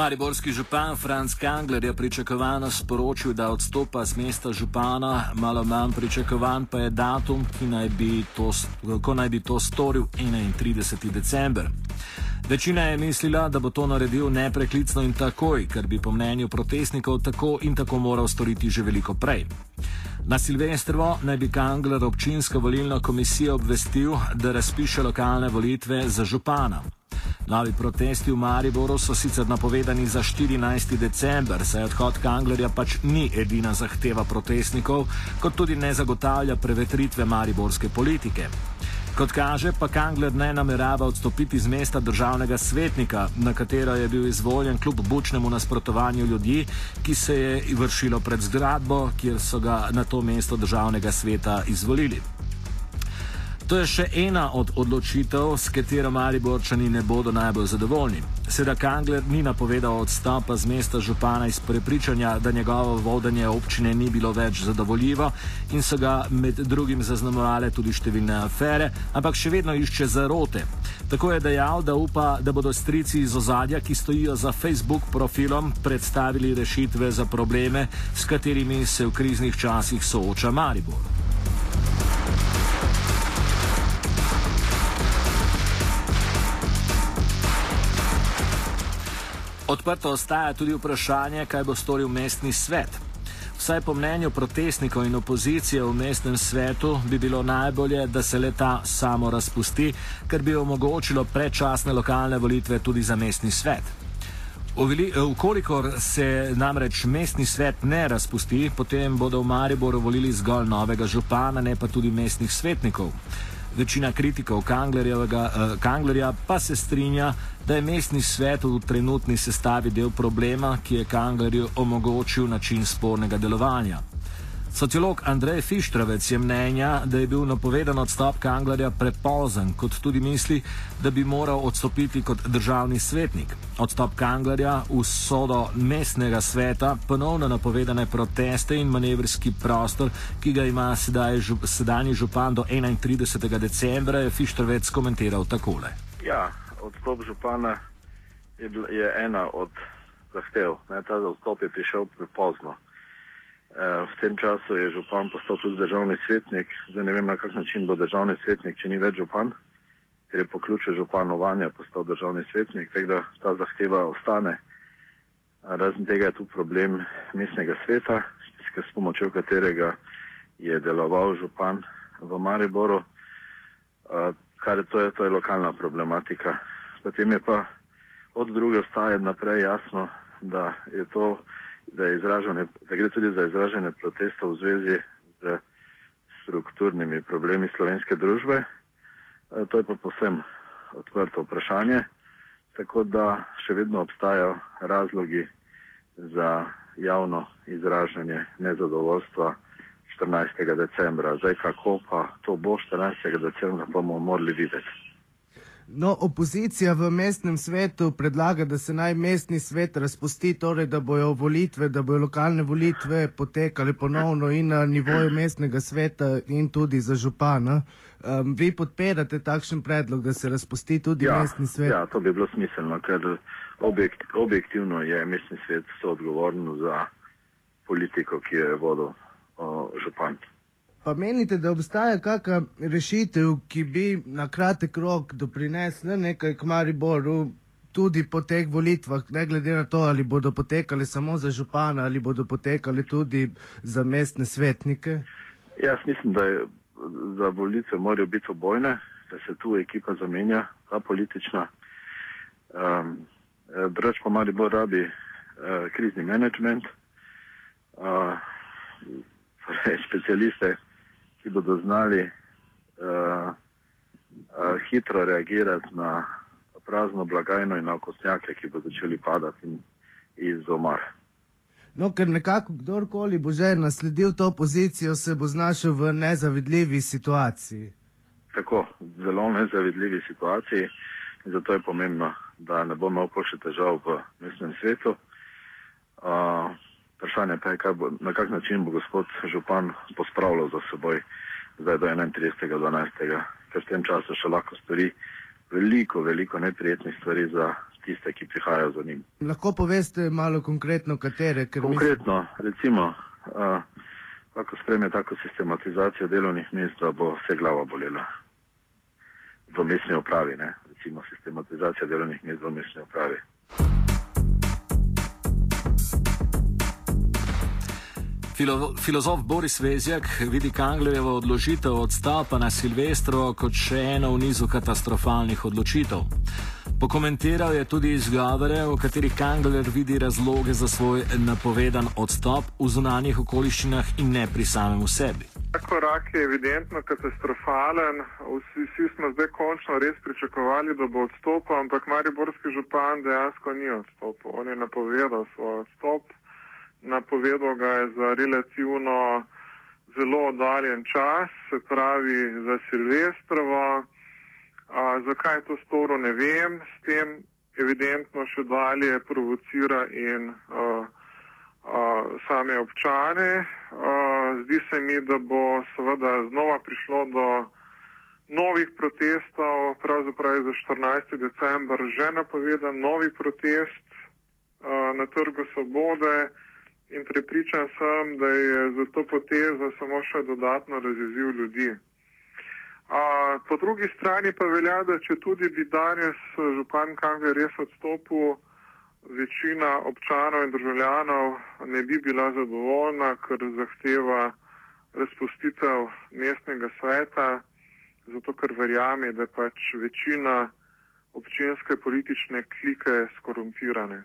Mariborski župan Franz Kangler je pričakovano sporočil, da odstopa z mesta župana, malo manj pričakovan pa je datum, naj to, ko naj bi to storil 31. december. Večina je mislila, da bo to naredil nepreklicno in takoj, ker bi po mnenju protestnikov tako in tako moral storiti že veliko prej. Na Silvestrovo naj bi Kangler občinsko volilno komisijo obvestil, da razpiše lokalne volitve za župana. Novi protesti v Mariboru so sicer napovedani za 14. december, saj odhod Kanglerja pač ni edina zahteva protestnikov, kot tudi ne zagotavlja prevetritve mariborske politike. Kot kaže, pa Kangler ne namerava odstopiti z mesta državnega svetnika, na katero je bil izvoljen kljub bučnemu nasprotovanju ljudi, ki se je vršilo pred zgradbo, kjer so ga na to mesto državnega sveta izvolili. To je še ena od odločitev, s katero Mariborčani ne bodo najbolj zadovoljni. Seveda Kangler ni napovedal odstopa z mesta župana iz prepričanja, da njegovo vodenje občine ni bilo več zadovoljivo in so ga med drugim zaznamovale tudi številne afere, ampak še vedno išče zarote. Tako je dejal, da upa, da bodo strici iz ozadja, ki stojijo za Facebook profilom, predstavili rešitve za probleme, s katerimi se v kriznih časih sooča Maribor. Odprto ostaja tudi vprašanje, kaj bo storil mestni svet. Vsaj po mnenju protestnikov in opozicije v mestnem svetu bi bilo najbolje, da se leta samo razpusti, ker bi omogočilo predčasne lokalne volitve tudi za mestni svet. Ukolikor se namreč mestni svet ne razpusti, potem bodo v Mariboru volili zgolj novega župana, ne pa tudi mestnih svetnikov. Večina kritikov eh, Kanglerja pa se strinja, da je mestni svet v trenutni sestavi del problema, ki je Kanglerju omogočil način spornega delovanja. Sociolog Andrej Fištravec je mnenja, da je bil napovedan odstop Kanglerja prepozen, kot tudi misli, da bi moral odstopiti kot državni svetnik. Odstop Kanglerja v sodo mestnega sveta, ponovno napovedane proteste in manevrski prostor, ki ga ima sedaj žup, sedanji župan do 31. decembra, je Fištravec komentiral takole. Ja, odstop župana je, je ena od zahtev. Ne, ta odstop je prišel prepozno. Eh, v tem času je župan postal tudi državni svetnik. Zdaj ne vem, na kak način bo državni svetnik, če ni več župan, ker je po ključu županovanja postal državni svetnik, tako da ta zahteva ostane. Razen tega je tu problem mestnega sveta, s pomočjo katerega je deloval župan v Mariboru, kar je to, je, to je lokalna problematika. Potem je pa od druge ostaje naprej jasno, da je to da, da gre tudi za izražanje protestov v zvezi z strukturnimi problemi slovenske družbe. E, to je pa posem odprto vprašanje, tako da še vedno obstajajo razlogi za javno izražanje nezadovoljstva 14. decembra. Zdaj, kako pa to bo 14. decembra, bomo morali videti. No, opozicija v mestnem svetu predlaga, da se naj mestni svet razpusti, torej da bojo volitve, da bojo lokalne volitve potekale ponovno in na nivoju mestnega sveta in tudi za župana. Um, vi podpirate takšen predlog, da se razpusti tudi ja, mestni svet? Ja, to bi bilo smiselno, ker objekt, objektivno je mestni svet soodgovoren za politiko, ki je vodil župan. Pa menite, da obstaja kakšna rešitev, ki bi na kratek rok doprinesla nekaj k Mariboru, tudi po teh volitvah, ne glede na to, ali bodo potekali samo za župana ali bodo potekali tudi za mestne svetnike? Jaz mislim, da je, za volitve morajo biti obojne, da se tu ekipa zamenja, ta politična. Um, Drugač pa Maribor rabi uh, krizni menedžment, uh, specialiste, ki bodo znali uh, uh, hitro reagirati na prazno blagajno in na okostnjake, ki bodo začeli padati in, iz omar. No, ker nekako kdorkoli bo že nasledil to pozicijo, se bo znašel v nezavidljivi situaciji. Tako, zelo nezavidljivi situaciji. Zato je pomembno, da ne bomo imeli še težav v mestnem svetu. Uh, Vprašanje pa je, bo, na kak način bo gospod župan pospravljal za seboj zdaj do 31.12., ker v tem času še lahko stori veliko, veliko neprijetnih stvari za tiste, ki prihajajo za njim. Lahko poveste malo konkretno, katere? Konkretno, mislim... recimo, kako spreme tako sistematizacijo delovnih mest, da bo vse glava bolela v mestni upravi, ne? recimo sistematizacija delovnih mest v mestni upravi. Filo, filozof Boris Vezjak vidi Kanglerjevo odložitev odstopa na Silvestro kot še eno v nizu katastrofalnih odločitev. Pokomentiral je tudi izgovore, v katerih Kangler vidi razloge za svoj napovedan odstop v zunanjih okoliščinah in ne pri samem sebi. Ta korak je evidentno katastrofalen. Vsi, vsi smo zdaj končno res pričakovali, da bo odstopil, ampak Mariborski župan dejansko ni odstopil. On je napovedal svoj odstop napovedal ga je za relativno zelo oddaljen čas, se pravi za Silvestrovo. A, zakaj je to storil, ne vem. S tem evidentno še dalje provocira in a, a, same občane. A, zdi se mi, da bo seveda znova prišlo do novih protestov, pravzaprav za 14. december že napovedan novi protest a, na Trgu Svobode in prepričan sem, da je za to potezo samo še dodatno razjezil ljudi. A, po drugi strani pa velja, da če tudi bi danes župan Kangler res odstopil, večina občanov in državljanov ne bi bila zadovoljna, ker zahteva razpustitev mestnega sveta, zato ker verjame, da pač večina občinske politične klike skorumpirane.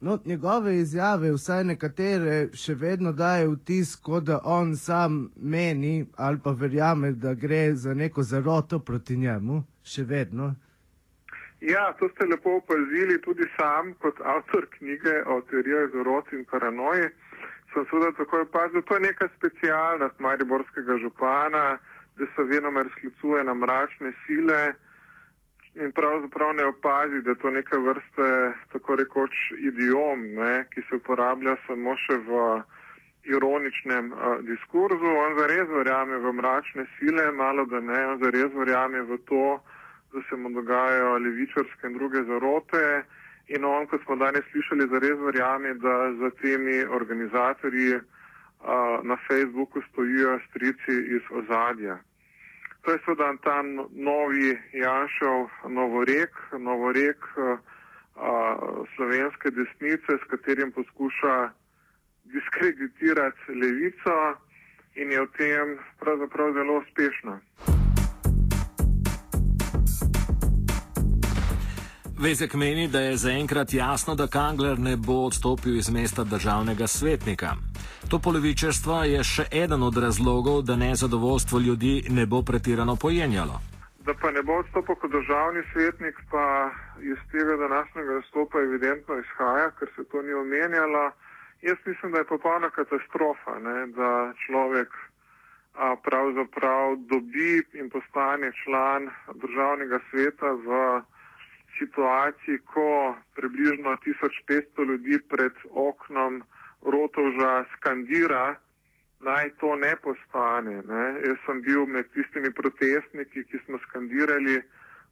No, njegove izjave, vsaj nekatere, še vedno daje vtis, kot da on sam meni ali pa verjame, da gre za neko zaroto proti njemu, še vedno. Ja, to ste lepo opazili tudi sam, kot avtor knjige o teorijah zarot in paranoji. Sem seveda takoj opazil, to je neka specialnost mariborskega župana, da se venomer sklicuje na mračne sile in pravzaprav ne opazi, da je to neka vrste tako rekoč idiom, ne, ki se uporablja samo še v ironičnem uh, diskurzu. On zares verjame v mračne sile, malo da ne, on zares verjame v to, da se mu dogajajo levičarske in druge zarote. In on, kot smo danes slišali, zares verjame, da za temi organizatorji uh, na Facebooku stojijo strici iz ozadja. To je seveda ta novi Janšov novorek, novorek a, slovenske desnice, s katerim poskuša diskreditirati levico in je v tem pravzaprav zelo uspešna. Vezek meni, da je zaenkrat jasno, da Kangler ne bo odstopil iz mesta državnega svetnika. To polovičarstvo je še eden od razlogov, da nezadovoljstvo ljudi ne bo pretirano pojenjalo. Da pa ne bo odstopil kot državni svetnik, pa iz tega današnjega nastopa evidentno izhaja, ker se to ni omenjalo. Jaz mislim, da je popolna katastrofa, ne, da človek a, pravzaprav dobi in postane član državnega sveta v situaciji, ko približno 1500 ljudi pred oknom Rotovža skandira, naj to ne postane. Ne. Jaz sem bil med tistimi protestniki, ki smo skandirali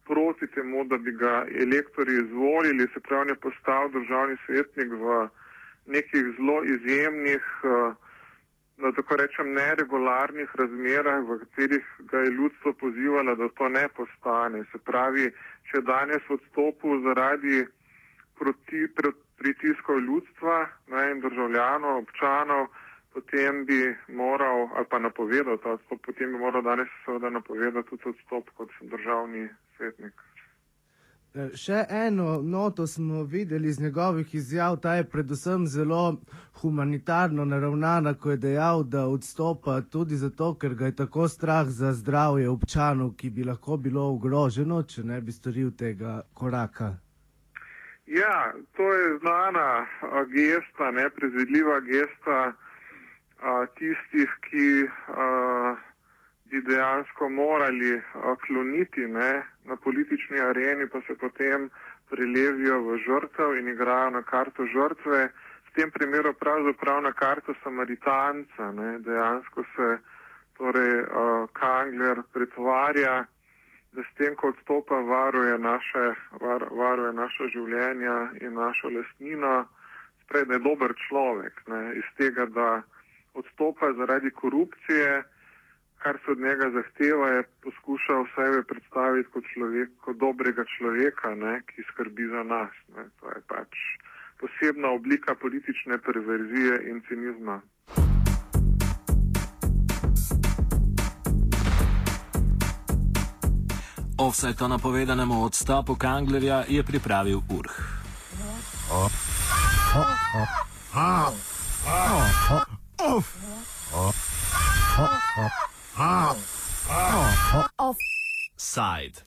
proti temu, da bi ga elektori izvolili, se pravi, ne postal državni svetnik v nekih zelo izjemnih, da tako rečem, neregularnih razmerah, v katerih ga je ljudstvo pozivalo, da to ne postane. Se pravi, če danes odstopu zaradi proti, proti pritiskov ljudstva ne, in državljanov, občanov, potem bi moral, ali pa napovedal ta odstop, potem bi moral danes seveda napovedati tudi odstop kot državni svetnik. E, še eno noto smo videli iz njegovih izjav, ta je predvsem zelo humanitarno naravnana, ko je dejal, da odstopa tudi zato, ker ga je tako strah za zdravje občanov, ki bi lahko bilo ogroženo, če ne bi storil tega koraka. Ja, to je znana gesta, neprezvedljiva gesta a, tistih, ki a, bi dejansko morali a, kloniti ne, na politični areni, pa se potem prelevijo v žrtev in igrajo na karto žrtve. V tem primeru pravzaprav na karto Samaritanca. Ne, dejansko se torej, a, Kangler pretvarja da s tem, ko odstopa, varuje naše, var, varuje naša življenja in našo lastnino, spred je dober človek, ne, iz tega, da odstopa zaradi korupcije, kar se od njega zahteva, je poskušal sebe predstaviti kot, človek, kot dobrega človeka, ne, ki skrbi za nas. Ne. To je pač posebna oblika politične perverzije in cinizma. Offset o napovedanemu odstopu Kanglerja je pripravil Urh. Offside.